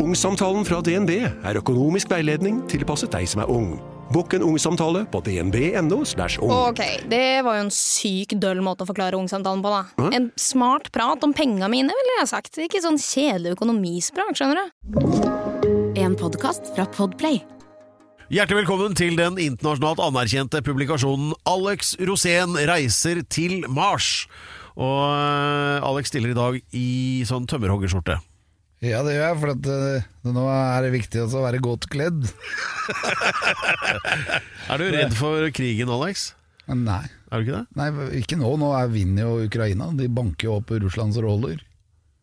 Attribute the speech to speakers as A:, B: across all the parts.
A: Ungsamtalen fra DNB er økonomisk veiledning tilpasset deg som er ung. Bukk en ungsamtale på dnb.no. ung.
B: Ok, det var jo en syk døll måte å forklare ungsamtalen på, da. En smart prat om penga mine, ville jeg sagt. Ikke sånn kjedelig økonomisprat, skjønner du.
C: En podkast fra Podplay.
D: Hjertelig velkommen til den internasjonalt anerkjente publikasjonen Alex Rosén reiser til Mars. Og eh, Alex stiller i dag i sånn tømmerhoggerskjorte.
E: Ja, det gjør jeg, for at, uh, nå er det viktig også å være godt kledd.
D: Er du redd for krigen, Alex?
E: Nei,
D: Er du ikke det?
E: nei, ikke nå. Nå er vinner jo Ukraina. De banker jo opp Russlands roller.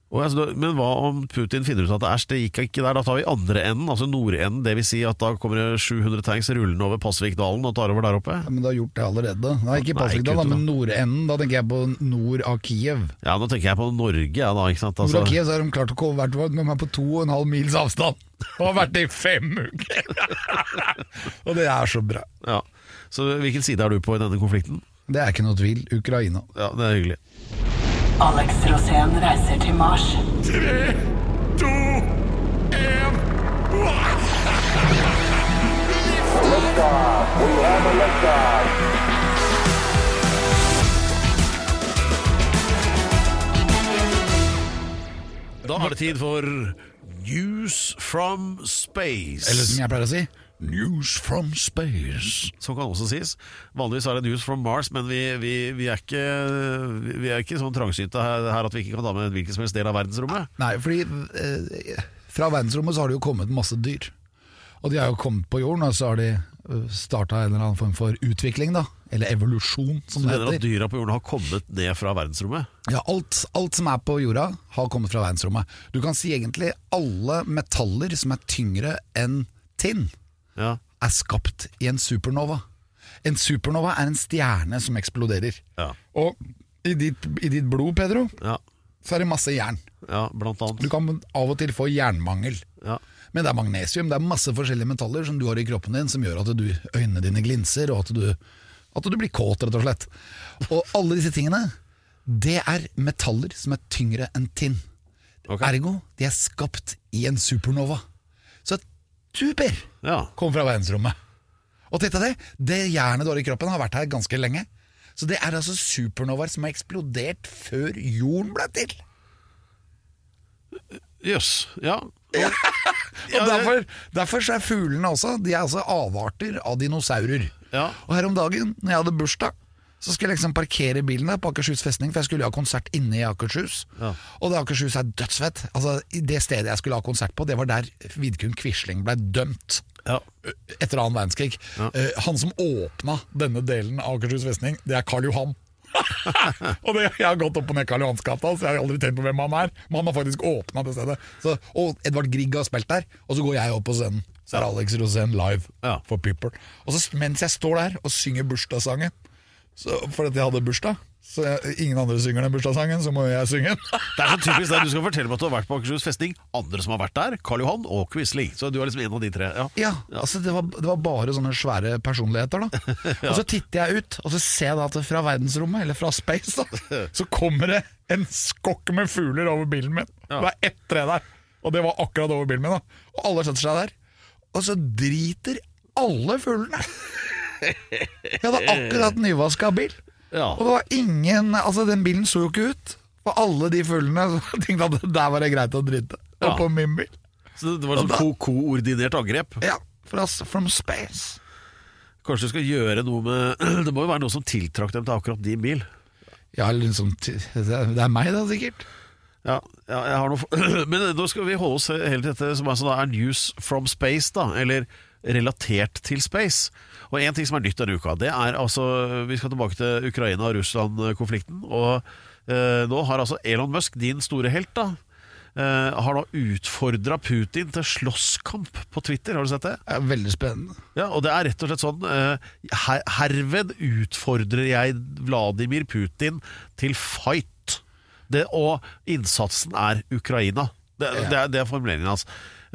D: Altså, men hva om Putin finner ut at æsj, det gikk ikke der? Da tar vi andre enden, altså nordenden. Det vil si at da kommer det 700 tanks rullende over Pasvikdalen og tar over der oppe?
E: Ja, men du har gjort det allerede. Nei, ikke
D: Pasvikdalen,
E: men nordenden. Da tenker jeg på nord av Kiev.
D: Ja, nå tenker jeg på Norge, ja da, ikke sant?
E: Nord
D: Altså,
E: av Kiev så har de klart å komme hvert med meg på to og en halv mils avstand. Og har vært det i fem uker! og det er så bra.
D: ja. Så hvilken side er du på i denne konflikten?
E: Det er ikke noe tvil. Ukraina.
D: Ja, det er hyggelig.
F: Alex Rosén reiser til Mars.
D: Tre, to, én Da er det tid for News from Space.
E: Eller som jeg pleier å si News from space.
D: Som kan også sies. Vanligvis er det News from Mars, men vi, vi, vi, er, ikke, vi er ikke sånn trangsynte her, her at vi ikke kan ta med hvilken som helst del av verdensrommet.
E: Nei, fordi eh, fra verdensrommet så har det jo kommet masse dyr. Og de har jo kommet på jorden, og så har de starta en eller annen form for utvikling, da. Eller evolusjon, som
D: Du
E: det
D: mener at dyra på jorden har kommet ned fra verdensrommet?
E: Ja, alt, alt som er på jorda, har kommet fra verdensrommet. Du kan si egentlig alle metaller som er tyngre enn tinn,
D: Ja.
E: er skapt i en supernova. En supernova er en stjerne som eksploderer.
D: Ja.
E: Og i ditt, i ditt blod, Pedro,
D: Ja,
E: så er det masse jern.
D: ja blant
E: Du kan av og til få jernmangel.
D: Ja.
E: Men det er magnesium, det er masse forskjellige metaller som du har i kroppen din, som gjør at du, øynene dine glinser, og at du, at du blir kåt, rett og slett. Og alle disse tingene, det er metaller som er tyngre enn tinn.
D: Okay.
E: Ergo, de er skapt i en supernova. Så super
D: Ja.
E: kom fra verdensrommet. Og titta det, det jernet du har i kroppen har vært her ganske lenge. Så det er altså supernovaer som har eksplodert før jorden ble til.
D: Jøss. Ja.
E: Og derfor, derfor så er fuglene også De er altså avarter av dinosaurer.
D: Ja.
E: Og her om dagen, når jeg hadde bursdag, så skulle jeg liksom parkere bilen der på Akershus festning, for jeg skulle ha konsert inne i Akershus.
D: Ja.
E: Og det Akershus er dødsfett. Altså, Det stedet jeg skulle ha konsert på, det var der Vidkun Quisling ble dømt.
D: ja.
E: Etter annen verdenskrig. Eh, han som åpna denne delen av Akershus festning, det er Karl Johan. og det, Jeg har gått opp og ned Karl Johans gata, så jeg har aldri tenkt på hvem han er. Men han har faktisk åpna det stedet. Så, og Edvard Grieg har spilt der, og så går jeg opp på scenen. Så er Alex Rosén live
D: Ja.
E: for People. Og så mens jeg står der og synger bursdagssangen, så, fordi jeg hadde bursdag så jeg, ingen andre synger den bursdagssangen, så må jeg synge den.
D: Det er så typisk det. Du skal fortelle meg at du har vært på Akershus festning. Andre som har vært der, Karl Johan og Quisling. Så du er liksom en av de tre. Ja.
E: Ja, altså det var, det var bare sånne svære personligheter da Og så titter jeg ut Og så ser jeg da at fra verdensrommet Eller fra space da Så kommer det en skokk med fugler over bilen min
D: Ja.
E: Det var ett tre der Og det var akkurat over bilen min da Og alle setter seg der Og så driter alle fuglene Jeg hadde akkurat nyvaska bil
D: Ja.
E: Og det var ingen Altså den bilen så jo ikke ut For alle de fuglene Så tenkte at der var det greit å drite. Og på min bil
D: Så det var sånn ko- koordinert angrep.
E: Ja, fra, from space
D: Kanskje du skal gjøre noe med Det må jo være noe som tiltrakk dem til akkurat din bil.
E: Ja, liksom, det er meg da, sikkert.
D: Ja, ja jeg har noe. Men nå skal vi holde oss helt til dette som er, sånn, er news from space, da. Eller relatert til space. Og en ting som er nytt denne uka, det er altså Vi skal tilbake til Ukraina- og Russland-konflikten. Og eh, nå har altså Elon Musk, din store helt, da eh, har da utfordra Putin til slåsskamp på Twitter. Har du sett det?
E: Er veldig spennende.
D: Ja, og det er rett og slett sånn eh, her, Herved utfordrer jeg Vladimir Putin til fight. Det, og innsatsen er Ukraina. Det,
E: Ja.
D: det, er, det er formuleringen hans.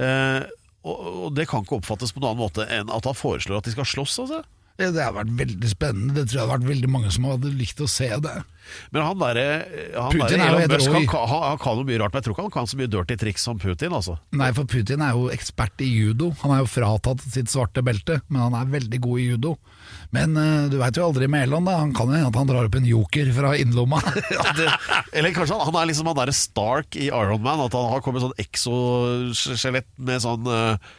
D: Eh, og, og det kan ikke oppfattes på noen annen måte enn at han foreslår at de skal slåss, altså.
E: Det har vært veldig spennende. Det tror jeg hadde vært veldig mange som hadde likt å se det.
D: Men han derre der
E: er
D: Elon Musk, han, han, han kan jo mye rart, men jeg tror ikke han kan så mye dirty triks som Putin. altså
E: Nei, for Putin er jo ekspert i judo. Han er jo fratatt sitt svarte belte, men han er veldig god i judo. Men uh, du veit jo aldri med Elon, da. Han kan jo hende at han drar opp en joker fra innerlomma.
D: Ja, eller kanskje han, han er liksom han derre Stark i Iron Man, at han har kommet sånn exoskjelett med sånn uh,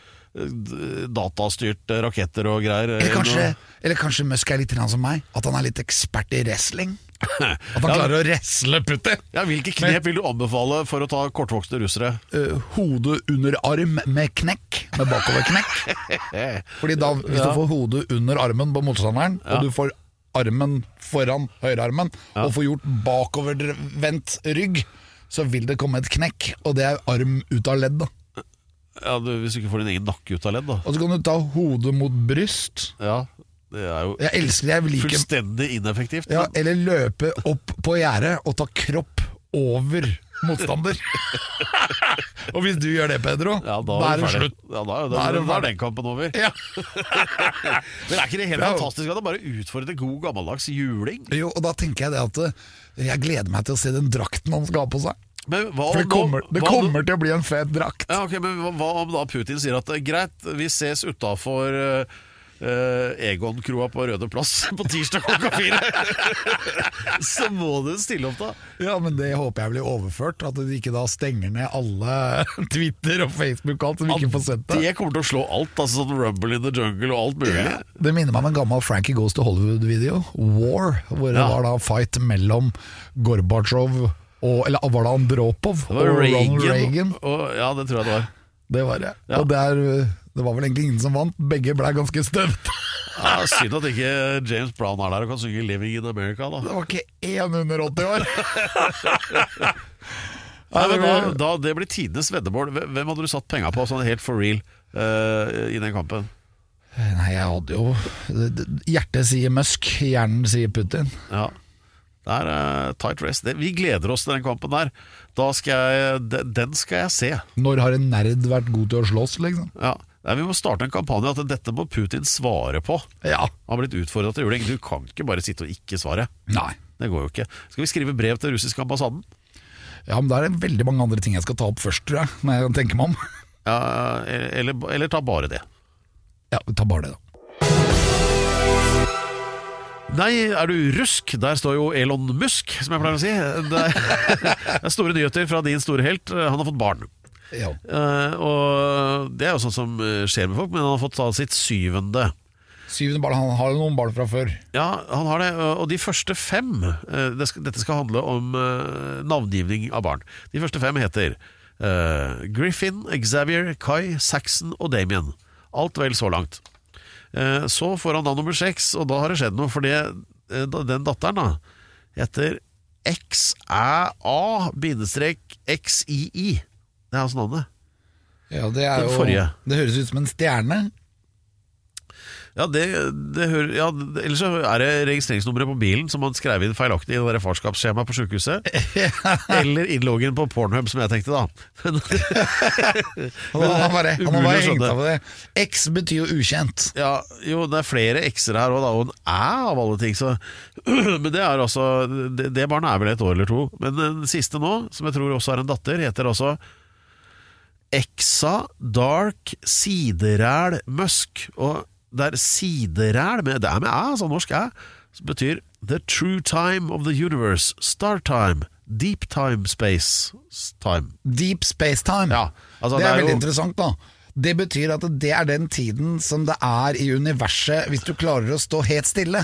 D: datastyrt raketter og greier.
E: Eller kanskje, eller kanskje Musk er litt som meg, at han er litt ekspert i wrestling. At han
D: Ja.
E: klarer å resle putti!
D: Ja, Hvilke knep vil du anbefale for å ta kortvokste russere?
E: Uh, hodet under arm med knekk, med bakoverknekk. Fordi da, hvis
D: Ja.
E: du får hodet under armen på motstanderen,
D: Ja.
E: og du får armen foran høyrearmen, og får gjort bakovervendt rygg, så vil det komme et knekk, og det er arm ut av ledd. da.
D: Ja, du, Hvis du ikke får din egen nakke ut av ledd, da.
E: Og så kan du ta hodet mot bryst.
D: Ja, Det er jo
E: Jeg elsker det, jeg liker
D: fullstendig ineffektivt.
E: ja,
D: men-
E: Eller løpe opp på gjerdet og ta kropp over motstander. og hvis du gjør det, Pedro,
D: Ja, da,
E: da er det slutt.
D: Ja, da,
E: Da
D: da,
E: er
D: den kampen over.
E: Ja.
D: Men er ikke det helt fantastisk at det bare utfordrer god gammeldags juling?
E: Jo, og da tenker jeg det at eh, jeg gleder meg til å se den drakten han skal ha på seg.
D: Men hva
E: For det kommer, det
D: hva om-
E: til å bli en fet drakt.
D: Ja, ok, men hva, hva om da Putin sier at eh, greit, vi ses utafor uh, Egon-kroa på Røde Plass på tirsdag klokka fire? Så må du stille opp, da.
E: Ja, men det håper jeg blir overført. At de ikke da stenger ned alle Twitter og Facebook og alt, som ikke får sett det.
D: Det kommer til å slå alt. Altså sånn Rumble in the Jungle og alt mulig.
E: Ja. Det minner meg om en gammel Frankie Goes to Hollywood-video. War, hvor det
D: Ja.
E: var da fight mellom Gorbatsjov og Eller var det Andropov
D: Det var
E: og
D: Reagan.
E: Ronald Reagan?
D: Og, ja, det tror jeg det var.
E: Det var det.
D: Ja.
E: Og det, er, det var vel egentlig ingen som vant. Begge ble ganske støvete.
D: Ja, synd at ikke James Brown er der og kan synge 'Living in America'. da
E: Det var ikke én under 80 år.
D: Nei, men da, da, Det blir tidenes veddemål. Hvem hadde du satt penga på sånn helt for real uh, i den kampen?
E: Nei, jeg hadde jo Hjertet sier Musk, hjernen sier Putin.
D: Ja Det er uh, tight race. Det, vi gleder oss til den kampen der. Da skal jeg, de- den skal jeg se.
E: Når har en nerd vært god til å slåss, liksom?
D: Ja Nei, Vi må starte en kampanje at dette må Putin svare på.
E: Ja.
D: Han har blitt utfordra til juling. Du kan ikke bare sitte og ikke svare.
E: Nei.
D: Det går jo ikke. Skal vi skrive brev til russiske ambassaden?
E: Ja, men da er det veldig mange andre ting jeg skal ta opp først, tror jeg. Når jeg tenker meg om.
D: Ja, eller, eller ta bare det.
E: Ja, ta bare det, da.
D: Nei, er du rusk? Der står jo Elon Musk, som jeg pleier å si. Det er, store nyheter fra din store helt. Han har fått barn.
E: Ja.
D: Eh, og det er jo sånn som eh, skjer med folk, men han har fått ta sitt syvende.
E: Syvende barn, Han har jo noen barn fra før.
D: Ja, han har det. Og de første fem eh, det skal, Dette skal handle om eh, navngivning av barn. De første fem heter eh, Griffin, Xavier, Kai, Saxon og Damien. Alt vel så langt. Eh, så får han da nummer seks, og da har det skjedd noe, for det, eh, den datteren da heter XæA-XII. Det er altså navnet.
E: Ja, det er
D: Den
E: jo
D: forrige.
E: Det høres ut som en stjerne.
D: Ja, det, det hører, ja, Ellers så er det registreringsnummeret på bilen som man skrev inn feilaktig i det farskapsskjemaet på sykehuset. Eller innloggen på Pornhub, som jeg tenkte, da. Men,
E: Han har bare, han bare hengt av det. X betyr jo ukjent.
D: ja, jo, det er flere x-er her òg, og en æ av alle ting. Så, men det er altså det, det barnet er vel et år eller to. Men den siste nå, som jeg tror også er en datter, heter altså Exa Dark Sideræl Musk. Og det er sideræl med, Det er med æ, altså norsk æ, som betyr The true time of the universe. Star time. Deep time space time.
E: Deep space time.
D: Ja, altså,
E: det,
D: det
E: er,
D: er
E: veldig
D: jo-
E: interessant, da. Det betyr at det er den tiden som det er i universet hvis du klarer å stå helt stille.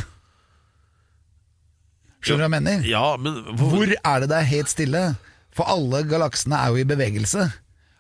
E: Skjønner du hva jeg mener?
D: Ja, men hvor,
E: Hvor er det det er helt stille? For alle galaksene er jo i bevegelse.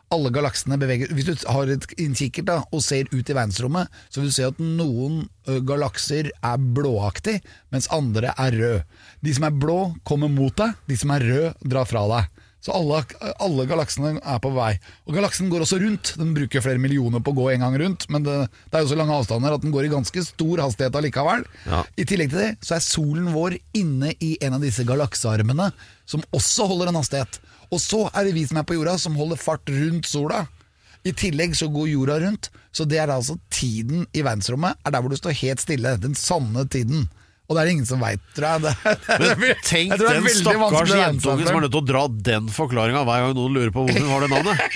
E: Alle galaksene beveger Hvis du har et kikkert da, og ser ut i verdensrommet, så vil du se at noen galakser er blåaktig, mens andre er rød. De som er blå, kommer mot deg. De som er rød, drar fra deg. Så alle, alle galaksene er på vei. Og galaksen går også rundt. Den bruker flere millioner på å gå en gang rundt, men det, det er jo så lange avstander at den går i ganske stor hastighet allikevel.
D: Ja.
E: I tillegg til det så er solen vår inne i en av disse galaksearmene, som også holder en hastighet. Og så er det vi som er på jorda, som holder fart rundt sola. I tillegg så går jorda rundt, så det er altså tiden i verdensrommet er der hvor du står helt stille. Den sanne tiden. Og det er det ingen som veit, tror jeg. Det, det,
D: Men tenk
E: det
D: den stakkars
E: å
D: jentungen som er nødt til å dra den forklaringa hver gang noen lurer på hvor hun har det navnet.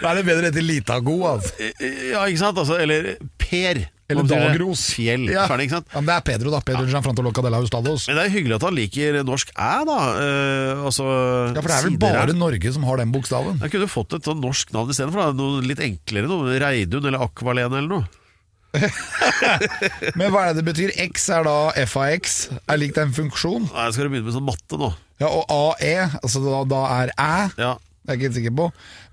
E: Da er det bedre etter Litago, altså.
D: Ja, ikke sant? Altså, eller Per.
E: Eller
D: det?
E: Dagros.
D: Fjell.
E: Ja.
D: Ferdig, ikke sant?
E: Ja, men det er Pedro, da. Pedro Gianfranto Locadella Hustados.
D: Men det er hyggelig at han liker norsk æ, da. Eh, altså,
E: Ja, for det er vel
D: bare her.
E: Norge som har den bokstaven.
D: Jeg kunne fått et sånn norsk navn istedenfor. Noe litt enklere. Noe Reidun eller Akvalene eller noe.
E: Men hva er det det betyr? X er da FAX, er lik en funksjon.
D: Nei, skal begynne med sånn matte nå.
E: Ja, og AE, altså da, da er æ.
D: Ja,
E: Det er jeg ikke helt sikker på.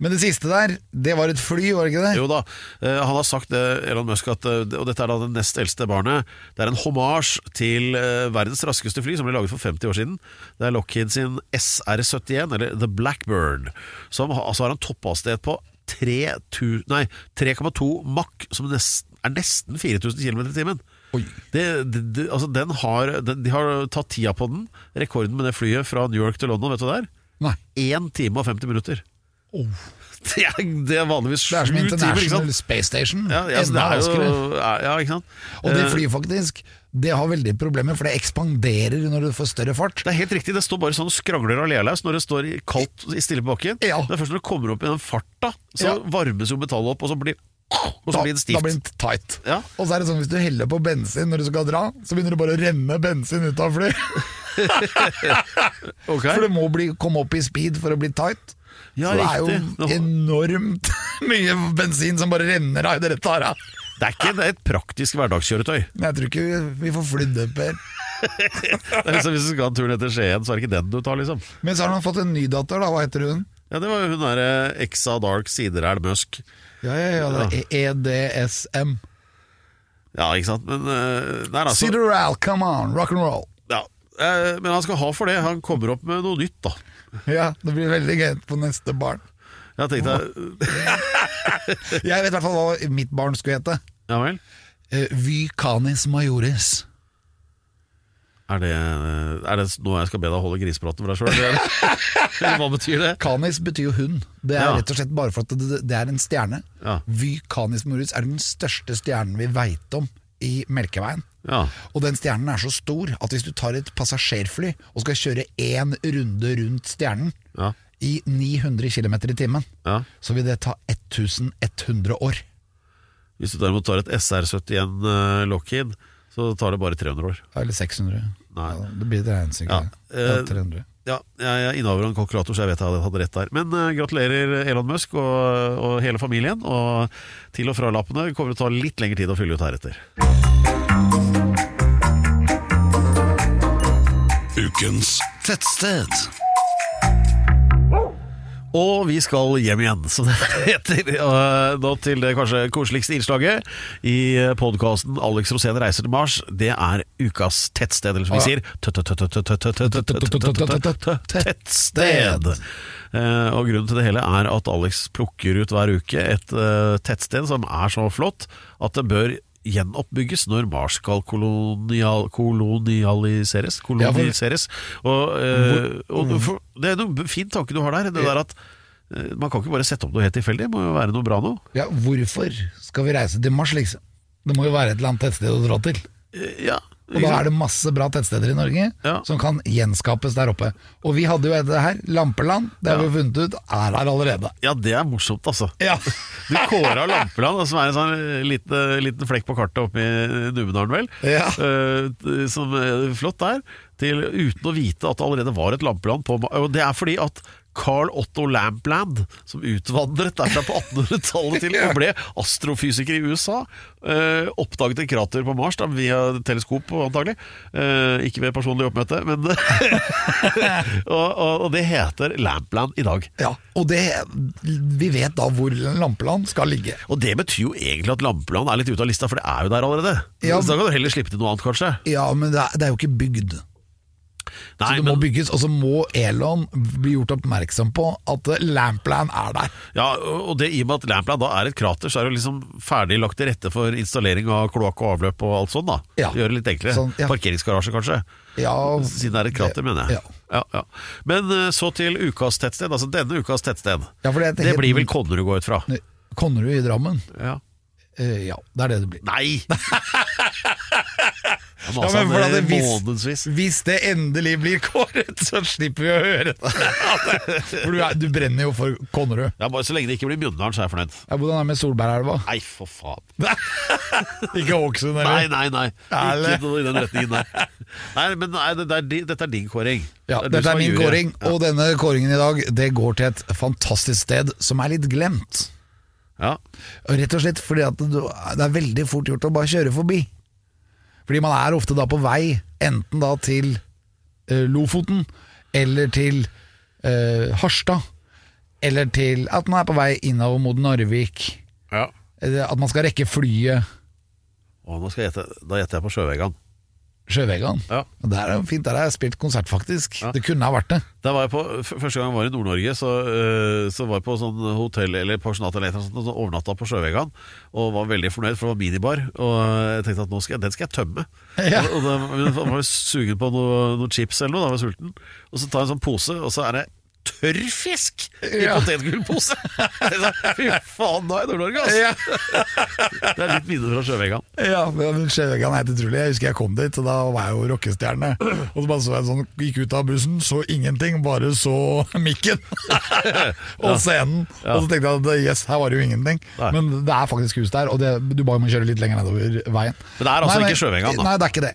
E: Men det siste der, det var et fly, var det ikke det?
D: Jo da, eh, han har sagt det, Elon Musk, at, eh, og dette er da det nest eldste barnet. Det er en hommage til eh, verdens raskeste fly, som ble laget for 50 år siden. Det er Lockheed sin SR-71, eller The Blackburn, som altså har en topphastighet på 3,2 3,2 Mach, som nesten, er nesten 4000 km i timen. Det, det, det, altså den har, den, de har tatt tida på den. Rekorden med det flyet fra New York til London, vet du hva det er?
E: Nei.
D: 1 time og 50 minutter.
E: Oh.
D: Det er, det er vanligvis sju
E: Det er som
D: timer.
E: International Space Station.
D: Ja, ja, det er jo, ja, ikke sant?
E: Og det
D: flyr
E: flyet faktisk, det har veldig problemer, for det ekspanderer når du får større fart.
D: Det er helt riktig, det står bare sånn og skrangler og ler løs når det står i kaldt i stille på bakken.
E: Ja.
D: Det er først når det kommer opp i den farta, så varmes jo metallet opp, og så blir, og så
E: Da,
D: blir det
E: da blir det tight.
D: Ja.
E: Og så er det sånn hvis du heller på bensin når du skal dra, så begynner det bare å renne bensin ut av flyet.
D: okay.
E: For det må bli, komme opp i speed for å bli tight.
D: Ja,
E: så det er jo enormt mye bensin som bare renner av i tar av.
D: Det er ikke det er et praktisk hverdagskjøretøy.
E: Men jeg tror ikke vi- vi får flydd det, Per.
D: Er liksom, hvis du skal ha turen etter Skien, så er det ikke den du tar, liksom.
E: Men så har han fått en ny datter, da. Hva heter hun?
D: Ja, det var jo hun derre Exa Dark Sideræl Musk.
E: Ja, ja, ja, det EDSM.
D: Ja, ikke sant. Men Nei, altså
E: Sideral, come on, rock and roll.
D: ja. Eh, Men han skal ha for det. Han kommer opp med noe nytt, da.
E: Ja, det blir veldig gøy på neste barn.
D: Jeg tenkte
E: Jeg vet i hvert fall hva mitt barn skulle hete.
D: Ja vel?
E: Eh, Vy majoris.
D: Er det, er det noe jeg skal be deg holde grisepraten for deg sjøl? Hva betyr det?
E: Canis betyr jo hund. Det er
D: Ja.
E: rett og slett bare for at det, det er en stjerne.
D: Ja.
E: Vy canis majoris er den største stjernen vi veit om i Melkeveien.
D: Ja.
E: Og den stjernen er så stor at hvis du tar et passasjerfly og skal kjøre én runde rundt stjernen
D: Ja.
E: i 900 km i timen, så vil det ta 1100 år.
D: Hvis du derimot tar et SR71 eh, Lockheed, så tar det bare 300 år.
E: Eller 600.
D: Nei.
E: Ja, det blir et regnestykke.
D: Ja,
E: Ja,
D: eh,
E: 300.
D: Ja, jeg er innehaver av en kalkulator, så jeg vet jeg hadde rett der. Men uh, gratulerer Elon Musk og, og hele familien. Og til- og fra-lappene kommer til å ta litt lengre tid å fylle ut heretter.
A: Ukens tettsted.
D: Og vi skal hjem igjen, som det heter. Nå til det kanskje koseligste innslaget i podkasten 'Alex Rosén reiser til Mars'. Det er ukas tettsted, eller som vi sier tettsted. Eh, Og grunnen til det hele er at Alex plukker ut hver uke et eh, tettsted som er så flott at det bør gjenoppbygges når Mars skal kolonial, kolonialiseres. kolonialiseres. Og, øh, og for, det er en fin tanke du har der. Det der at eh, Man kan ikke bare sette opp noe helt tilfeldig, det må jo være noe bra noe.
E: Ja, hvorfor skal vi reise til Mars, liksom? Det må jo være et eller annet tettsted å dra til.
D: Eh, Ja,
E: Og da er det masse bra tettsteder i Norge
D: Ja.
E: som kan gjenskapes der oppe. Og vi hadde jo det her, Lampeland. Det har
D: Ja.
E: vi funnet ut er her allerede.
D: ja, det er morsomt, altså.
E: Ja,
D: Du kåra Lampeland, som er en sånn liten, liten flekk på kartet oppe i Numedalen, vel?
E: Ja.
D: Uh, som er flott der, til, uten å vite at det allerede var et lampeland på Og det er fordi at Carl Otto Lampland, som utvandret derfra på 1800-tallet til og ble astrofysiker i USA, eh, oppdaget en krater på Mars da, via teleskop antagelig. Eh, ikke ved personlig oppmøte, men og, og, og det heter Lampland i dag.
E: ja. Og det, vi vet da hvor Lampeland skal ligge.
D: Og det betyr jo egentlig at Lampeland er litt ute av lista, for det er jo der allerede.
E: Ja.
D: Så da kan du heller slippe til noe annet, kanskje.
E: Ja, men det er, det er jo ikke bygd.
D: Nei,
E: så det må
D: men-
E: bygges, og så må Elon bli gjort oppmerksom på at eh, Lampland er der.
D: Ja, og det i og med at Lampland da er et krater, så er det liksom ferdig lagt til rette for installering av kloakk og avløp og alt sånt, da.
E: Ja.
D: Gjøre det litt enklere.
E: Sånn, ja.
D: Parkeringsgarasje, kanskje.
E: Ja,
D: Siden det er et krater, mener jeg.
E: ja.
D: Ja. Men eh, så til ukas tettsted. Altså denne ukas tettsted.
E: Ja, for det
D: det blir vel Konnerud, går jeg ut fra.
E: Konnerud i Drammen?
D: Ja.
E: Eh, ja, det er det det blir.
D: Nei!
E: Ja, men for det- hvis, hvis det endelig blir kåret, så slipper vi å høre det. For du, er, du brenner jo for Konnerud.
D: Ja, bare Så lenge det ikke blir Mjøndalen, så er jeg fornøyd.
E: Ja, hvordan er det med Solbergelva?
D: Nei, for faen.
E: Ikke Hokksund,
D: Nei,
E: eller?
D: nei, nei.
E: Ærlig.
D: Ikke i den retningen der. Nei, men nei, det, er, dette er din kåring.
E: Ja,
D: Det er
E: dette er min kåring, og denne kåringen i dag Det går til et fantastisk sted som er litt glemt.
D: Ja.
E: Og Rett og slett fordi at du- det er veldig fort gjort å bare kjøre forbi. Fordi man er ofte da på vei enten da til eh, Lofoten eller til eh, Harstad. Eller til at man er på vei innover mot Narvik.
D: ja.
E: At man skal rekke flyet
D: Å, nå skal jeg gjette. Da gjetter jeg på Sjøvegan.
E: Sjøvegan.
D: Ja.
E: Og Det er jo fint, der har jeg spilt konsert faktisk.
D: Ja.
E: Det kunne ha vært det.
D: Da var jeg på, Første gang jeg var i Nord-Norge, så, øh, så var jeg på sånn hotell eller pensjonat eller noe sånt, og overnatta på Sjøvegan. Og var veldig fornøyd, for det var minibar. Og jeg tenkte at nå skal jeg, den skal jeg tømme.
E: Ja.
D: Og, og da var jeg sugen på noe, noe chips eller noe, da var jeg sulten. Og så tar jeg en sånn pose, og så er det tørrfisk i
E: Ja.
D: potetgullpose! Fy faen, da er jeg i Nord-Norge, altså! Det er litt minner fra Sjøvegan.
E: Ja, men Sjøvegan er helt utrolig. Jeg husker jeg kom dit, og da var jeg jo rockestjerne. Og så bare så jeg sånn, gikk ut av bussen, så ingenting, bare så mikken og scenen. Og så tenkte jeg at yes, her var det jo ingenting.
D: Nei.
E: Men det er faktisk hus der, og det, du bare må kjøre litt lenger nedover veien.
D: Men det er altså
E: Nei,
D: ikke Sjøvegan, da?
E: Nei, det er ikke det.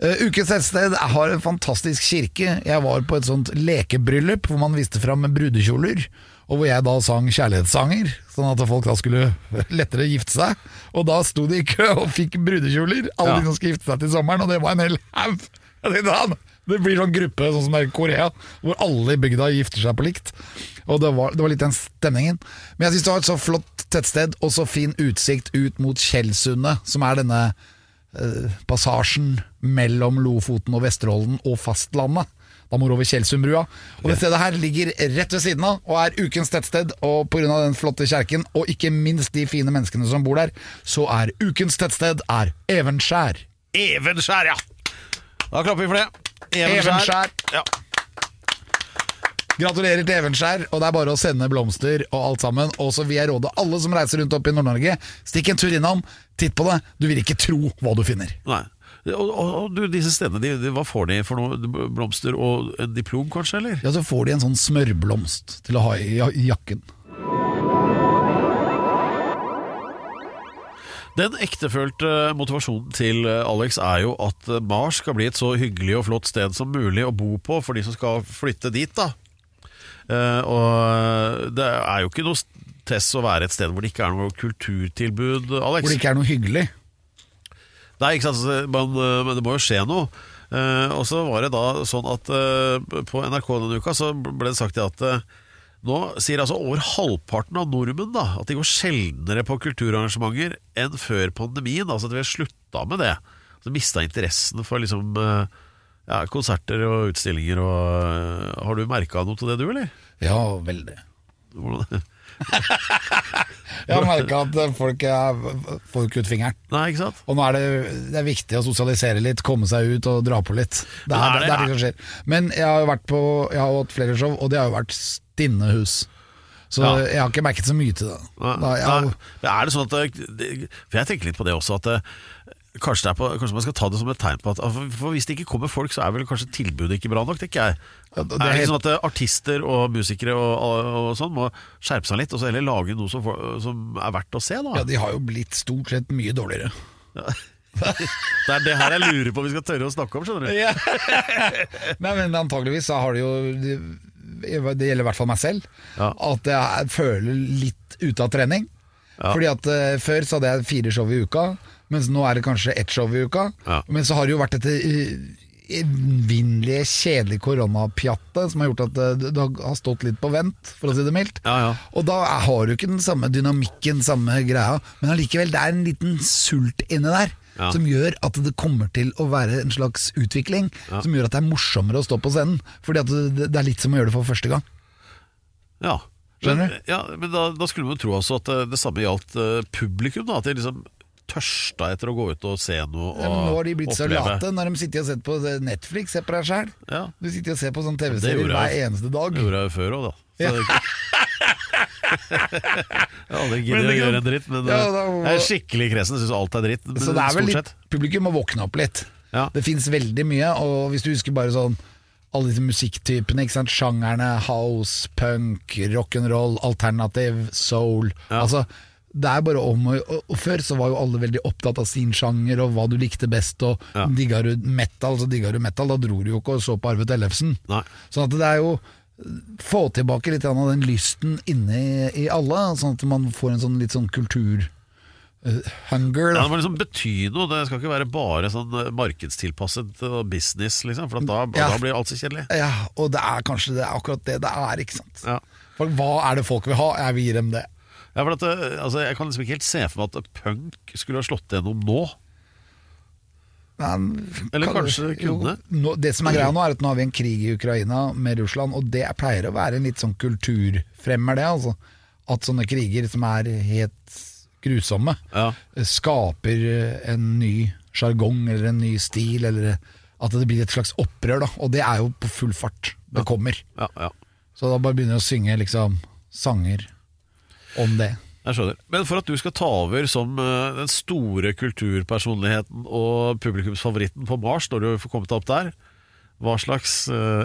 E: Uh, ukens tettsted har en fantastisk kirke. Jeg var på et sånt lekebryllup hvor man viste fram brudekjoler. Og hvor jeg da sang kjærlighetssanger, sånn at folk da skulle lettere gifte seg. Og da sto de i kø og fikk brudekjoler, alle
D: Ja.
E: de som skulle gifte seg til sommeren, og det var en hel haug. Jeg tenkte, «Han, Det blir sånn gruppe sånn som det er i Korea, hvor alle i bygda gifter seg på likt. Og det var, det var litt den stemningen. Men jeg syns det var et så flott tettsted, og så fin utsikt ut mot Tjeldsundet, som er denne eh, passasjen mellom Lofoten og Vesterålen og fastlandet. Da må du over Tjeldsundbrua. Og det stedet her ligger rett ved siden av og er ukens tettsted. Og pga. den flotte kjerken, og ikke minst de fine menneskene som bor der, så er ukens tettsted er Evenskjær.
D: Evenskjær, ja! Da klapper vi for det.
E: Evenskjær.
D: Ja.
E: Gratulerer til Evenskjær, og det er bare å sende blomster og alt sammen. Og så vil jeg råde alle som reiser rundt opp i Nord-Norge, stikk en tur innom, titt på det. Du vil ikke tro hva du finner.
D: Nei. Og, og, og du, disse stedene, de, de, hva får de for noe? Blomster og en diplom, kanskje? eller?
E: Ja, Så får de en sånn smørblomst til å ha i i jakken.
D: Den ektefølte motivasjonen til eh, Alex er jo at eh, Mars skal bli et så hyggelig og flott sted som mulig å bo på for de som skal flytte dit. da. Eh, og det er jo ikke noe tess å være et sted hvor det ikke er noe kulturtilbud, Alex.
E: Hvor det ikke er noe hyggelig.
D: Nei, ikke sant, men, eh, men det må jo skje noe. Eh, og så var det da sånn at eh, på NRK denne uka så ble det sagt at eh, nå sier altså over halvparten av nordmenn da at de går sjeldnere på kulturarrangementer enn før pandemien. Altså at vi har slutta med det. Så Mista interessen for liksom ja, konserter og utstillinger. Og, har du merka noe til det, du, eller?
E: Ja, veldig.
D: Hvordan?
E: Jeg har merka at folk er, får ikke ut fingeren.
D: Nei, ikke sant?
E: Og nå er det, det er viktig å sosialisere litt, komme seg ut og dra på litt. Det er,
D: Nei,
E: det, er det som skjer. Men jeg har jo vært på Jeg har hatt flere show, og det har jo vært stinne hus. Så
D: Ja.
E: jeg har ikke merket så mye til det.
D: Nei,
E: Da, jeg,
D: nei. Er det sånn at det- For jeg tenker litt på det også, at kanskje, på, kanskje man skal ta det som et tegn på at for- For hvis det ikke kommer folk, så er vel kanskje tilbudet ikke bra nok, tenker jeg.
E: Ja, det
D: er
E: er
D: det ikke sånn at eh, artister og musikere og, og, og sånn må skjerpe seg litt, og så heller lage noe som, som er verdt å se, da?
E: ja, de har jo blitt stort sett mye dårligere.
D: Det er det her jeg lurer på om vi skal tørre å snakke om, skjønner du.
E: Nei, men antageligvis så har det jo Det gjelder i hvert fall meg selv.
D: Ja.
E: At jeg føler litt ute av trening. Fordi at uh, Før så hadde jeg fire show i uka, mens nå er det kanskje ett show i uka.
D: Ja.
E: Men så har det jo vært dette eh, evinnelige, kjedelige koronapjattet som har gjort at det, det har stått litt på vent, for å si det mildt.
D: Ja, ja.
E: Og da har du ikke den samme dynamikken, samme greia, men allikevel, det er en liten sult inne der.
D: Ja.
E: som gjør at det kommer til å være en slags utvikling, som gjør at det er morsommere å stå på scenen. Fordi det, det er litt som å gjøre det for første gang.
D: Ja.
E: Skjønner
D: Men, ja, men da, da skulle man jo tro også at eh, det samme gjaldt eh, publikum. Da, at det liksom tørsta etter å gå ut og se noe og
E: nå har de blitt så late når de sitter og ser på Netflix. Se på deg sjæl.
D: Ja.
E: Du sitter og ser på sånn TV-serier hver eneste dag.
D: Det gjorde jeg jo før òg, da. Så det- jeg har aldri giddet
E: Men
D: å gjøre en dritt, men
E: Ja,
D: eh,
E: da
D: jeg er skikkelig kresen. Syns alt er dritt.
E: Så det er vel litt, publikum må våkne opp litt.
D: Ja.
E: Det fins veldig mye, og hvis du husker bare sånn alle disse musikktypene, ikke sant? sjangerne, house, punk, rock'n'roll, alternativ, soul
D: Ja.
E: Altså, det er bare om og, Før så var jo alle veldig opptatt av sin sjanger og hva du likte best, og
D: Ja.
E: digga du metal, så digga du metal. Da dro du jo ikke og så på Arve Tellefsen.
D: Nei.
E: Sånn at det er jo Få tilbake litt av den lysten inne i, alle, sånn at man får en sånn litt sånn kultur eh, hunger.
D: Ja, det må liksom bety noe. Det skal ikke være bare sånn eh, markedstilpasset business, liksom. For da,
E: Ja.
D: da blir alt så kjedelig.
E: Ja, og det er kanskje det er akkurat det det er, ikke sant.
D: Ja.
E: For hva er det folk vil ha? Jeg vil gi dem det.
D: Ja, for at, eh, altså, jeg kan liksom ikke helt se for meg at punk skulle ha slått gjennom nå.
E: Men,
D: Eller
E: kan-
D: kanskje det
E: jo,
D: kunne.
E: nå, det som er greia nå, er at nå har vi en krig i Ukraina med Russland, og det pleier å være en litt sånn kulturfremmer, det. altså. At sånne kriger som er helt grusomme,
D: Ja.
E: skaper en ny sjargong eller en ny stil, eller at det blir et slags opprør, da. Og det er jo på full fart. Det kommer.
D: Ja, ja.
E: Så da bare begynner jeg å synge liksom sanger om det.
D: Jeg skjønner. Men for at du skal ta over som eh, den store kulturpersonligheten og publikumsfavoritten på Mars, når du får kommet deg opp der, hva slags uh,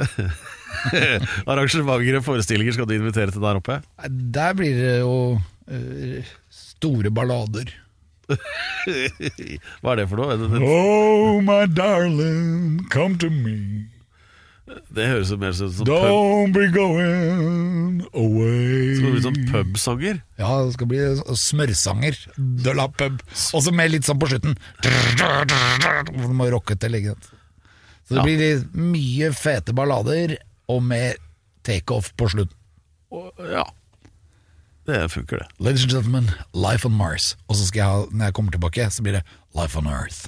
D: arrangementer og forestillinger skal du invitere til der oppe?
E: Der blir det jo uh, store ballader.
D: Hva er det for noe?
E: Oh, my darling, come to me.
D: Det høres jo mer ut som pub,
E: Don't be going away.
D: skal det bli sånn pubsanger.
E: Ja, det skal bli smørsanger. De la pub. Og så med litt sånn på slutten. Du må rocke til, ikke. Så det
D: Ja.
E: blir litt mye fete ballader, og med takeoff på slutten.
D: Ja. Det funker, det.
E: Ladies and gentlemen, Life on Mars. Og så skal jeg ha, når jeg kommer tilbake, så blir det Life on Earth.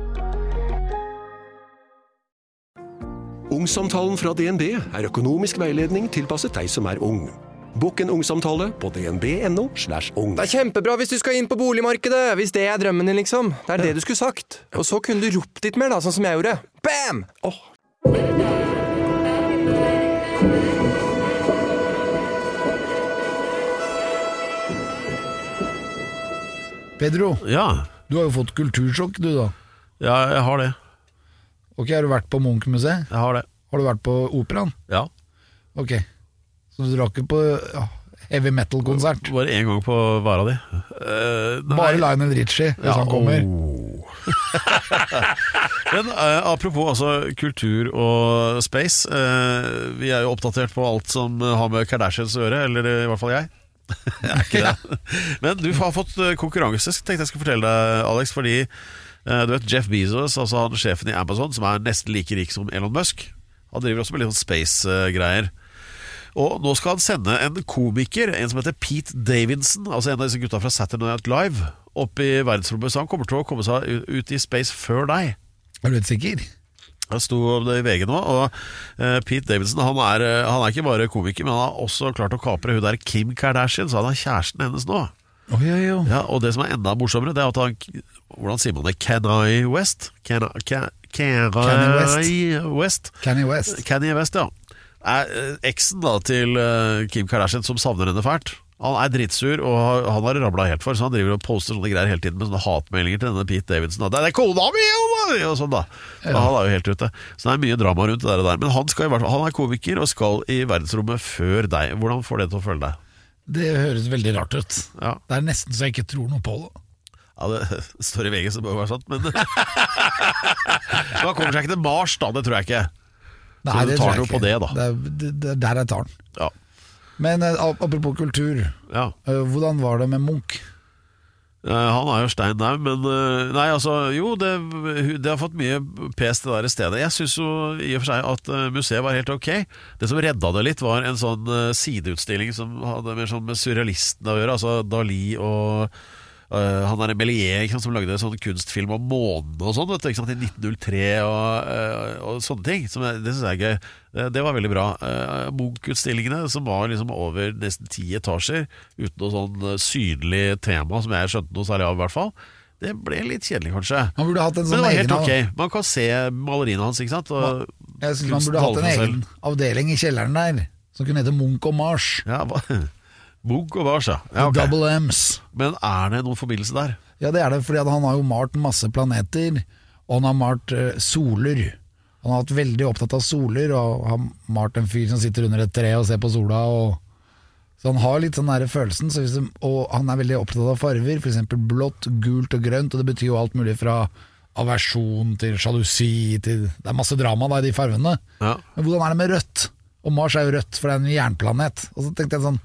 A: Ungsamtalen fra DNB er økonomisk veiledning tilpasset deg som er ung. Bokk en ungsamtale på dnb.no. slash ung.
G: Det er kjempebra hvis du skal inn på boligmarkedet, hvis det er drømmen din, liksom. Det er det du skulle sagt. Og så kunne du ropt litt mer, da, sånn som jeg gjorde. Bam! Oh.
E: Pedro,
D: Ja,
E: du har jo fått kultursjokk, du da.
D: ja jeg har det.
E: Ok, Har du vært på Munch-museet?
D: Jeg har det.
E: Har du vært på operaen?
D: Ja.
E: Ok. Så du drar ikke på ja, heavy metal-konsert?
D: Bare én gang på hver av de. Eh.
E: Bare Lionel Richie, hvis han kommer.
D: oh. Men uh, apropos altså, kultur og space. Uh, vi er jo oppdatert på alt som har med Kardashians å gjøre, eller i hvert fall jeg. jeg er ikke det. Men du har fått konkurranse, tenkte jeg skulle fortelle deg, Alex. Fordi du vet Jeff Bezos, altså han sjefen i Amazon, som er nesten like rik som Elon Musk, han driver også med litt sånn space-greier. Og nå skal han sende en komiker, en som heter Pete Davidson, altså en av disse gutta fra Saturday Night Live, opp i verdensrommet. Så han kommer til å komme seg ut i space før deg.
E: Er du helt sikker?
D: Det sto om det i VG nå, og eh, Pete Davidson han er, eh, han er ikke bare komiker, men han har også klart å kapre hun der Kim Kardashian, så han er kjæresten hennes nå.
E: Oi, oi, oi.
D: Ja, Og det som er enda morsommere, det er at han Hvordan sier man det? Kanye West? Can I
E: Kanye
D: West.
E: Kanye West.
D: Kanye West, ja. Er eh, eksen da til eh, Kim Kardashian som savner henne fælt. Han er dritsur, og han har rabla helt for, så han driver og poster sånne greier hele tiden med sånne hatmeldinger til denne Pete Davidson. da. 'Det er kona mi!' og- sånn, da. Så Han er jo helt ute. Så det er mye drama rundt det der. Men han, skal i hvert fall, han er komiker og skal i verdensrommet før deg. Hvordan får det til å føle deg?
E: Det høres veldig rart ut.
D: Ja.
E: Det er nesten så jeg ikke tror noe på det.
D: Ja, Det står i VG, så det bør være sant, men Man kommer seg ikke til Mars, da. Det tror jeg ikke.
E: Nei,
D: Så du
E: det
D: tar noe på det, da.
E: Det, er- det, det, der jeg tar den.
D: Ja.
E: Men eh, apropos kultur,
D: ja.
E: eh, hvordan var det med Munch?
D: Eh, Han er jo stein daud, men eh, Nei, altså, jo, det, det har fått mye pes, det der stedet. Jeg syns jo i og for seg at eh, museet var helt ok. Det som redda det litt, var en sånn sideutstilling som hadde mer sånn med surrealistene å gjøre. Altså Dali og eh, han er Bellier ikke sant, som lagde sånn kunstfilm om månen og sånn, i 1903 og, eh, og sånne ting. Som det syns jeg er gøy. Det, det var veldig bra. Munch-utstillingene, som var liksom over nesten ti etasjer, uten noe sånn eh, synlig tema som jeg skjønte noe særlig av, i hvert fall. Det ble litt kjedelig, kanskje.
E: En
D: Men
E: sånn
D: det var helt
E: egen
D: ok. Man kan se maleriene hans, ikke sant. Og
E: Jeg synes man burde hatt en egen avdeling i kjelleren der, som kunne hete Munch og Mars.
D: Ja, hva? Munch og Vars, ja. okay.
E: Double M's.
D: Men er det noen forbindelse der?
E: Ja, det er det, fordi han har jo malt masse planeter, og han har malt uh, soler. Han har vært veldig opptatt av soler, og har malt en fyr som sitter under et tre og ser på sola. Og, så han har litt sånn nære følelsen, så hvis det, og han er veldig opptatt av farger, f.eks. blått, gult og grønt, og det betyr jo alt mulig fra aversjon til sjalusi til Det er masse drama da i de fargene.
D: Ja.
E: Men hvordan er det med rødt? Og Mars er jo rødt, for det er en jernplanet. Og så tenkte jeg sånn,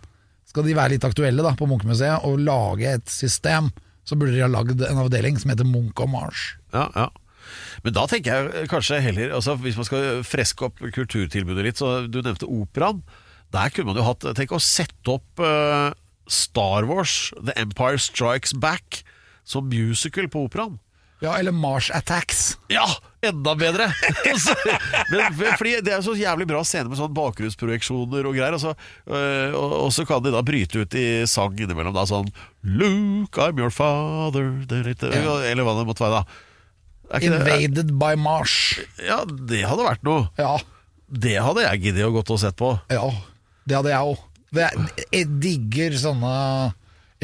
E: skal de være litt aktuelle da på Munchmuseet og lage et system, så burde de ha lagd en avdeling som heter Munch og Mars.
D: Ja, ja. Men da tenker jeg kanskje heller altså Hvis man skal freske opp kulturtilbudet litt, så du nevnte operaen. Der kunne man jo hatt Tenk å sette opp uh, Star Wars, The Empire Strikes Back, som musical på operaen.
E: Ja, eller Mars Attacks.
D: Ja, enda bedre! Altså, Men, fordi Det er så jævlig bra scene med sånn bakgrunnsprojeksjoner og greier. Og så, øh, og, og så kan de da bryte ut i sang innimellom. Da, sånn Luke, I'm your father er Eller hva det måtte være. da ikke det,
E: Invaded by Mars.
D: Ja, det hadde vært noe.
E: Ja,
D: Det hadde jeg giddet å gått og sett på.
E: ja, det hadde jeg òg. Jeg digger sånne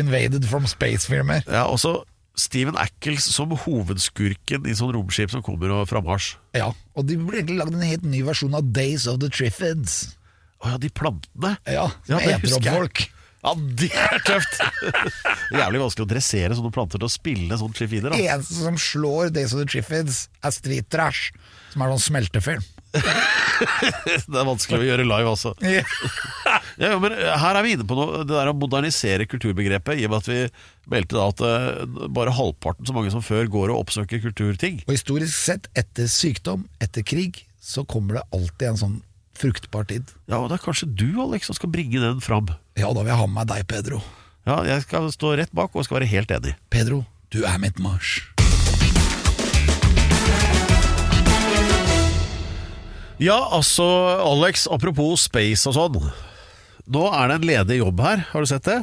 E: Invaded from Space-filmer.
D: Ja, Også Steven Ackles som hovedskurken i sånn romskip som kommer og fra Mars.
E: Ja, og de burde egentlig lagd en helt ny versjon av Days of the Triffids.
D: Å ja, de plantene.
E: Ja, som
D: Ja,
E: eter opp folk.
D: Ja, det er tøft! Det er jævlig vanskelig å dressere sånne planter til å spille sånn triffider. Det
E: Eneste som slår Days of the Triffids, er Street Trash, som er sånn smeltefilm.
D: Det er vanskelig å gjøre live, altså. Ja, men her er vi inne på noe, det der å modernisere kulturbegrepet, i og med at vi meldte da at eh, bare halvparten så mange som før går og oppsøker kulturting.
E: Og historisk sett, etter sykdom, etter krig, så kommer det alltid en sånn fruktbar tid.
D: Ja, og det er kanskje du, Alex, som skal bringe den fram.
E: Ja, da vil jeg ha med meg deg, Pedro.
D: Ja, jeg skal stå rett bak og skal være helt enig.
E: Pedro, du er mitt Mars.
D: Ja, altså, Alex, apropos space og sånn. Nå er det en ledig jobb her, har du sett det?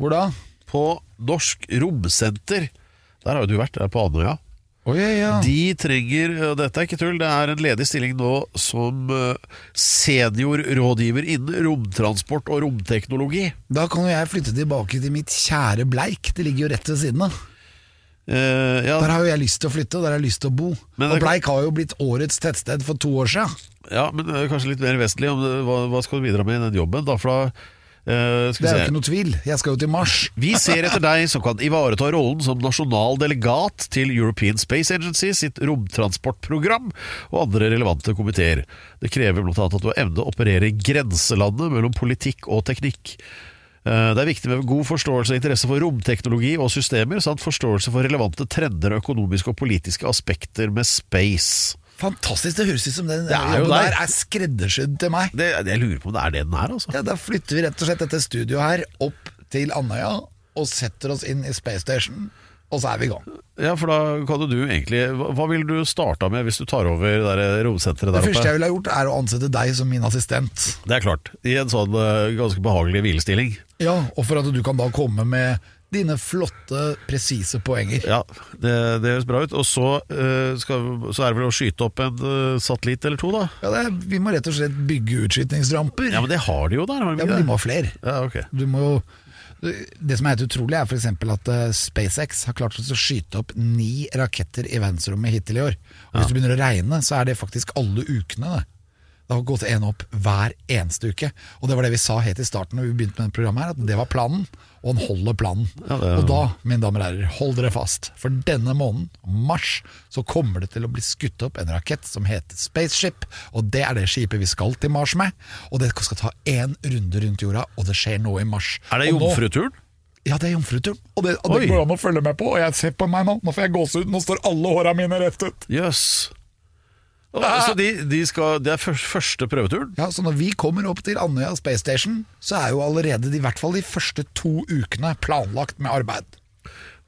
E: Hvor da?
D: På Norsk Romsenter. Der har jo du vært, der på Andøya.
E: Oh, yeah, yeah.
D: De trenger, og dette er ikke tull, det er en ledig stilling nå som seniorrådgiver innen romtransport og romteknologi.
E: Da kan jo jeg flytte tilbake til mitt kjære Bleik. Det ligger jo rett ved siden av.
D: Uh, ja,
E: Der har jo jeg lyst til å flytte, og der har jeg lyst til å bo.
D: Men
E: og Bleik har jo blitt årets tettsted for to år siden.
D: Ja, men eh, kanskje litt mer vesentlig. Om det, hva, hva skal du bidra med i den jobben? Da, for da skal
E: Det er jo ikke noe tvil. Jeg skal jo til Mars.
D: Vi ser etter deg som kan ivareta rollen som nasjonal delegat til European Space Agency sitt romtransportprogram og andre relevante komiteer. Det krever bl.a. at du har evne å operere i grenselandet mellom politikk og teknikk. Eh, Det er viktig med god forståelse og interesse for romteknologi og systemer, samt forståelse for relevante trender og økonomiske og politiske aspekter med space.
E: Fantastisk. Det høres ut som den
D: Det er jo
E: jobben der er skreddersydd til meg.
D: Det, jeg lurer på om det er det den er, altså.
E: Ja, Da flytter vi rett og slett dette studioet her opp til Andøya og setter oss inn i Space Station, og så er vi i gang.
D: Ja, for da kan jo du egentlig Hva hva ville du starta med hvis du tar over det der romsenteret
E: Det
D: der
E: første
D: oppe?
E: jeg ville ha gjort, er å ansette deg som min assistent.
D: Det er klart. I en sånn eh, ganske behagelig hvilestilling.
E: Ja, Og for at du kan da komme med dine flotte, presise poenger.
D: Ja, det, det høres bra ut. Og så, uh, skal, så er det vel å skyte opp en uh, satellitt eller to, da?
E: Ja, det er, Vi må rett og slett bygge utskytningsramper.
D: Ja, men det har de jo der. Har de
E: Ja, men de må ha flere.
D: Ja, okay.
E: Du må jo det som er helt utrolig, er f.eks. at eh, SpaceX har klart å skyte opp ni raketter i verdensrommet hittil i år. Og Hvis du begynner å regne, så er det faktisk alle ukene. Det. Det har gått en opp hver eneste uke. Og det var det vi sa helt i starten Når vi begynte med dette programmet her, at det var planen. Og han holder planen.
D: Ja, det
E: Og da, mine damer og herrer, hold dere fast. For denne måneden, mars, så kommer det til å bli skutt opp en rakett som heter Spaceship. Og det er det skipet vi skal til Mars med. Og det skal ta én runde rundt jorda, og det skjer nå i mars.
D: Er det jomfruturen?
E: ja, det er jomfruturen. Og det, og det går an å følge med på. Og jeg ser på meg nå, nå får jeg gåsehud. Nå står alle håra mine rett ut.
D: Jøss. Så de, de skal, det er først, første prøveturen?
E: Ja, Så når vi kommer opp til Andøya Space Station, så er jo allerede de, i hvert fall de første to ukene planlagt med arbeid.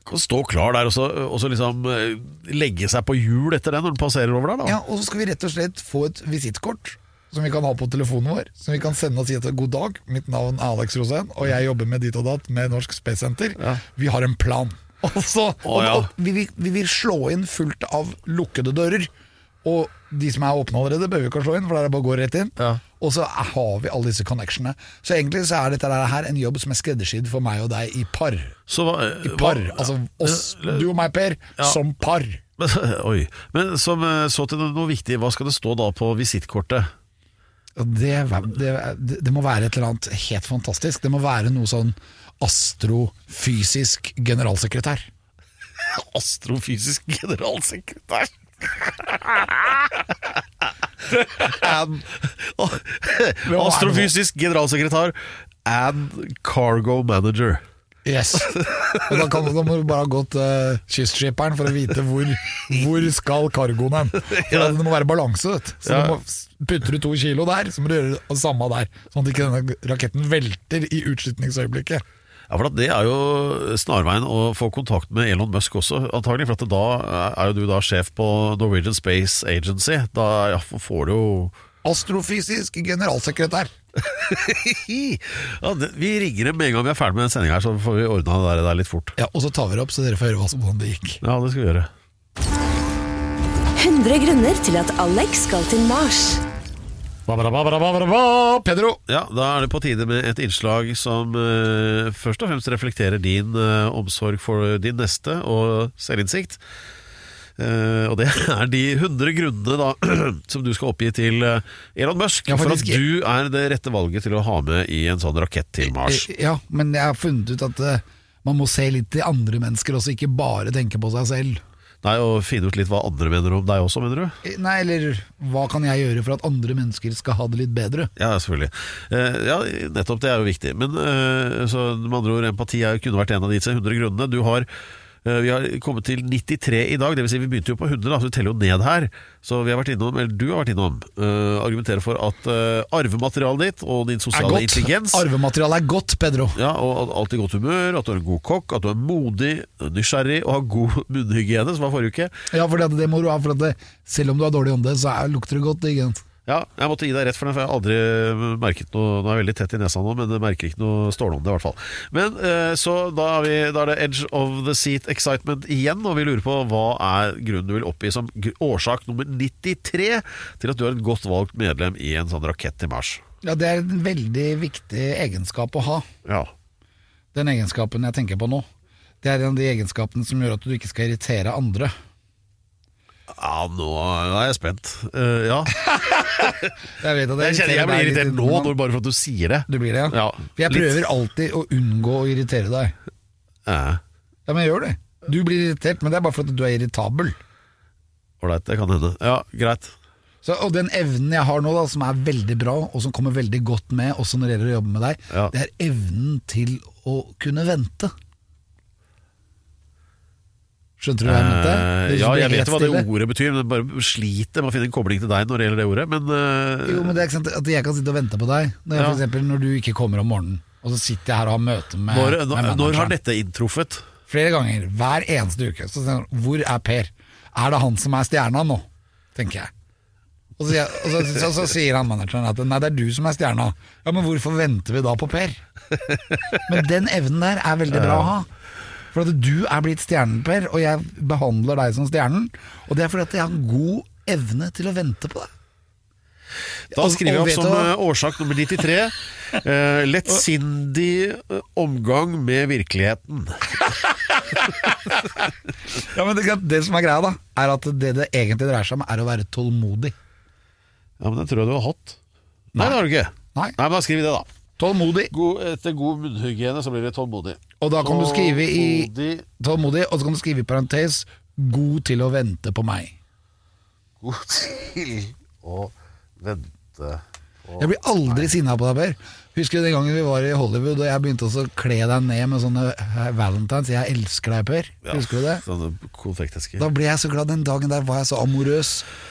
D: Kan stå klar der og så, og så liksom eh, legge seg på hjul etter den når den passerer over der, da.
E: Ja, Og så skal vi rett og slett få et visittkort som vi kan ha på telefonen vår. Som vi kan sende og si etter god dag, mitt navn er Alex Rosén, og jeg jobber med dit og datt med Norsk Space Center. Vi har en plan. Og, så, og,
D: ja.
E: og vi, vil- vi vil slå inn fullt av lukkede dører. Og de som er åpne allerede, behøver vi ikke slå inn, for der er det bare å gå rett inn.
D: Ja.
E: Og så har vi alle disse connectionene. Så egentlig så er dette her en jobb som er skreddersydd for meg og deg i par.
D: Så hva,
E: I par. Altså oss, du og meg, Per, som par.
D: Men, oi. Men som, eh, så til noe viktig, hva skal det stå da på visittkortet?
E: Det, det, det, det må være et eller annet helt fantastisk. Det må være noe sånn astrofysisk generalsekretær.
D: Astrofysisk generalsekretær. and, astrofysisk generalsekretær and cargo manager.
E: Yes. Og da, kan, da må du bare ha gått uh, kystskipperen for å vite hvor, hvor skal cargoen hen. Ja. Det må være balanse. vet. Så
D: Ja.
E: du må, Putter du to kilo der, så må du gjøre det samme der. Sånn at ikke denne raketten velter i utslutningsøyeblikket.
D: Ja, for Det er jo snarveien å få kontakt med Elon Musk også, antagelig. For at da er jo du da sjef på Norwegian Space Agency. Da ja, får du jo
E: Astrofysisk generalsekretær.
D: ja, det, Vi ringer dem med en gang vi er ferdig med sendinga, så får vi ordna det der, der litt fort.
E: Ja, Og så tar vi det opp, så dere får høre hva som- hvordan det gikk.
D: Ja, det skal vi gjøre.
H: 100 grunner til at Alex skal til Mars.
E: Pedro!
D: Ja, Da er det på tide med et innslag som uh, først og fremst reflekterer din uh, omsorg for din neste og selvinnsikt. Uh, og det er de 100 grunnene da som du skal oppgi til Elon Musk
E: Ja,
D: for at du er det rette valget til å ha med i en sånn rakett til Mars.
E: Ja, men jeg har funnet ut at man må se litt til andre mennesker også, ikke bare tenke på seg selv.
D: Nei, Og finne ut litt hva andre mener om deg også, mener du?
E: Eh, Nei, eller hva kan jeg gjøre for at andre mennesker skal ha det litt bedre?
D: Ja, selvfølgelig. Eh, ja, nettopp det er jo viktig. Men eh, så med andre ord, empati er, kunne vært en av disse 100 grunnene. Du har vi har kommet til 93 i dag, dvs. Si vi begynte jo på 100, da, så vi teller jo ned her. Så vi har vært innom, eller du har vært innom, uh, argumentere for at uh, arvematerialet ditt og din
E: Er
D: sosiale
E: godt.
D: intelligens
E: Arvematerialet er godt, Pedro.
D: ja, og alltid godt humør, at du er en god kokk, at du er modig, nysgjerrig og har god munnhygiene, som var forrige uke.
E: Ja, for det, det må du ha, for det, selv om du har dårlig ånde, så er, lukter det godt. Ikke? sant?
D: Ja, jeg måtte gi deg rett, for den, for jeg har aldri merket noe Nå er jeg veldig tett i nesa nå, men jeg merker ikke noe stålånde, i hvert fall. Men eh, Så da vi, da er det edge of the seat excitement igjen, og vi lurer på hva er grunnen du vil oppgi som årsak nummer 93 til at du er et godt valgt medlem i en sånn rakett til Mars.
E: Ja, Det er en veldig viktig egenskap å ha.
D: Ja.
E: Den egenskapen jeg tenker på nå. Det er en av de egenskapene som gjør at du ikke skal irritere andre.
D: Ja, nå er jeg spent. Uh, ja.
E: Jeg vet at det
D: Jeg kjenner jeg blir irritert nå, når, bare for at du sier det.
E: Du blir det, ja?
D: Ja,
E: jeg
D: litt.
E: prøver alltid å unngå å irritere deg.
D: Eh,
E: Ja, men jeg gjør det. Du blir irritert, men det er bare fordi du er irritabel.
D: Ålreit, det kan hende. Ja, greit.
E: Så, og den evnen jeg har nå, da, som er veldig bra, og som kommer veldig godt med, også når det gjelder å jobbe med deg,
D: Ja.
E: det er evnen til å kunne vente. Skjønte du hva jeg mente?
D: Eh,
E: Det
D: ja, jeg vet hva det ordet betyr, men jeg bare sliter med å finne en kobling til deg når det gjelder det ordet. Men, uh,
E: Jo, men det er ikke sant at jeg kan sitte og vente på deg. Når, jeg,
D: Ja.
E: for eksempel, når du ikke kommer om morgenen, og så sitter jeg her og har møte med,
D: når,
E: med
D: når, når har dette inntruffet?
E: Flere ganger, hver eneste uke. Så sier han, hvor er Per? Er det han som er stjerna nå? Tenker jeg. Og så, sier og så, så, så, sier han manageren at nei, det er du som er stjerna. Ja, men hvorfor venter vi da på Per? Men den evnen der er veldig bra å ha. For at du er blitt stjernen, Per, og jeg behandler deg som stjernen. Og det er fordi at jeg har god evne til å vente på deg.
D: Da skriver
E: jeg
D: opp som eh, årsak nummer 93 uh, lettsindig eh, omgang med virkeligheten.
E: Ja, men det, det som er greia, da, er at det det egentlig dreier seg om, er å være tålmodig.
D: Ja, men den tror jeg du har hatt. Nei, det har du ikke.
E: Nei.
D: men da skriver vi det, da.
E: Tålmodig.
D: God, etter god munnhygiene så blir det tålmodig.
E: Og da kan du skrive i
D: Tålmodig,
E: og så kan du skrive i parentes 'god til å vente på meg'.
D: god til å vente
E: Jeg blir aldri sinna på deg, Per. Husker du den gangen vi var i Hollywood og jeg begynte også å kle deg ned med sånne eh, valentines? Jeg elsker deg, Per. Husker du det?
D: Konfektesker.
E: Da ble jeg så glad. Den dagen der var jeg så amorøs,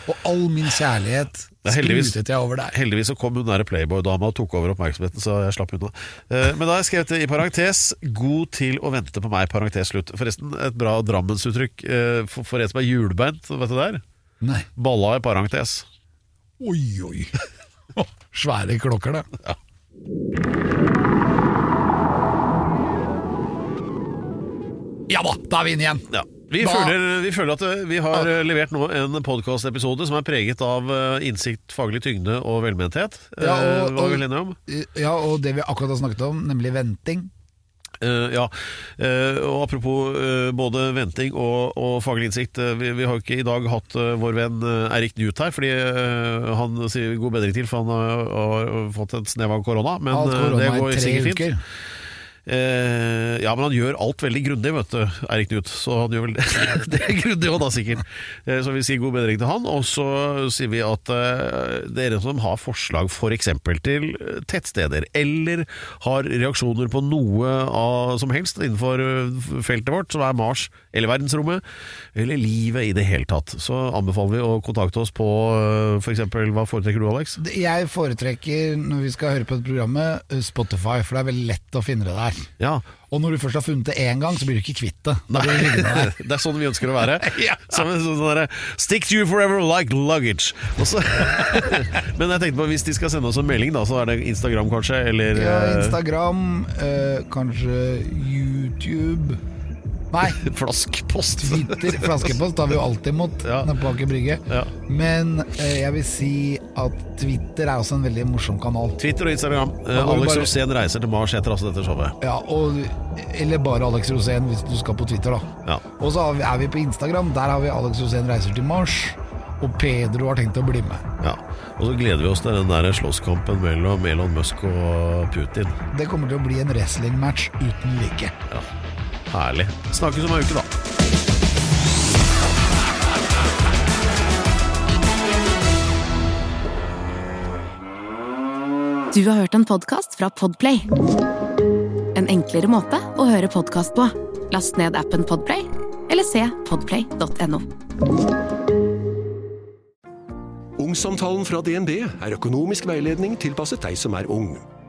E: og all min kjærlighet
D: er
E: sprutet jeg over deg.
D: Heldigvis så kom hun der Playboy-dama og tok over oppmerksomheten, så jeg slapp unna. Eh, Men da har jeg skrevet det i parentes 'god til å vente på meg', parentes slutt. Forresten, et bra Drammensuttrykk eh, for, en som er hjulbeint, vet du det der?
E: Nei.
D: Balla i parentes.
E: Oi, oi. Svære klokker, det. Ja da, da er vi inne igjen.
D: Ja. Vi, føler, vi føler at eh, vi har ja. levert nå en podkastepisode som er preget av eh, innsikt, faglig tyngde og velmenthet. Eh,
E: Ja, og-
D: vi enige om?
E: Ja, og det vi akkurat har snakket om, nemlig venting.
D: Eh, ja, uh, og apropos uh, både venting og, og faglig innsikt. vi, vi har ikke i dag hatt vår venn Erik Knut her, fordi han sier god bedring til, for han har, har fått et snev av korona. Men det går sikkert fint.
E: uker.
D: Eh, ja, men han gjør alt veldig grundig, vet du, Eirik Knut. Så han gjør vel det, det er grundig òg, da, sikkert. Eh, så vi sier god bedring til han. Og så sier vi at eh, dere som har forslag f.eks. til eh, tettsteder, eller har reaksjoner på noe av, som helst innenfor eh, feltet vårt, som er Mars eller verdensrommet, eller livet i det hele tatt, så anbefaler vi å kontakte oss på f.eks. Hva foretrekker du, Alex?
E: Jeg foretrekker, når vi skal høre på et programmet, eh, Spotify, for det er veldig lett å finne det der.
D: Ja,
E: Og når du først har funnet det én gang, så blir du ikke kvitt det. Det
D: er sånn vi ønsker å være.
E: Ja.
D: Som en sånn derre Stick to you forever like luggage. Også, men jeg tenkte på hvis de skal sende oss en melding, da, så er det Instagram kanskje, eller
E: Ja,
D: eh,
E: Instagram, eh, kanskje YouTube Nei,
D: flaskepost.
E: Twitter. Flaskepost har vi jo alltid imot
D: Ja.
E: på Aker Brygge.
D: Ja.
E: Men eh, jeg vil si at Twitter er også en veldig morsom kanal.
D: Twitter og Instagram. Eh, Alex
E: bare-
D: Rosén reiser til Mars etter altså dette showet.
E: Ja, og, eller bare Alex Rosén hvis du skal på Twitter, da.
D: Ja.
E: Og så er vi på Instagram. Der har vi Alex Rosén reiser til Mars. Og Pedro har tenkt å bli med.
D: ja. Og så gleder vi oss til den der slåsskampen mellom Elon Musk og Putin.
E: Det kommer til å bli en wrestlingmatch uten like.
D: Ja. Herlig. Snakkes om ei uke, da.
H: Du har hørt en podkast fra Podplay. En enklere måte å høre podkast på. Last ned appen Podplay, eller se podplay.no.
A: Ungsamtalen fra DNB er økonomisk veiledning tilpasset deg som er ung.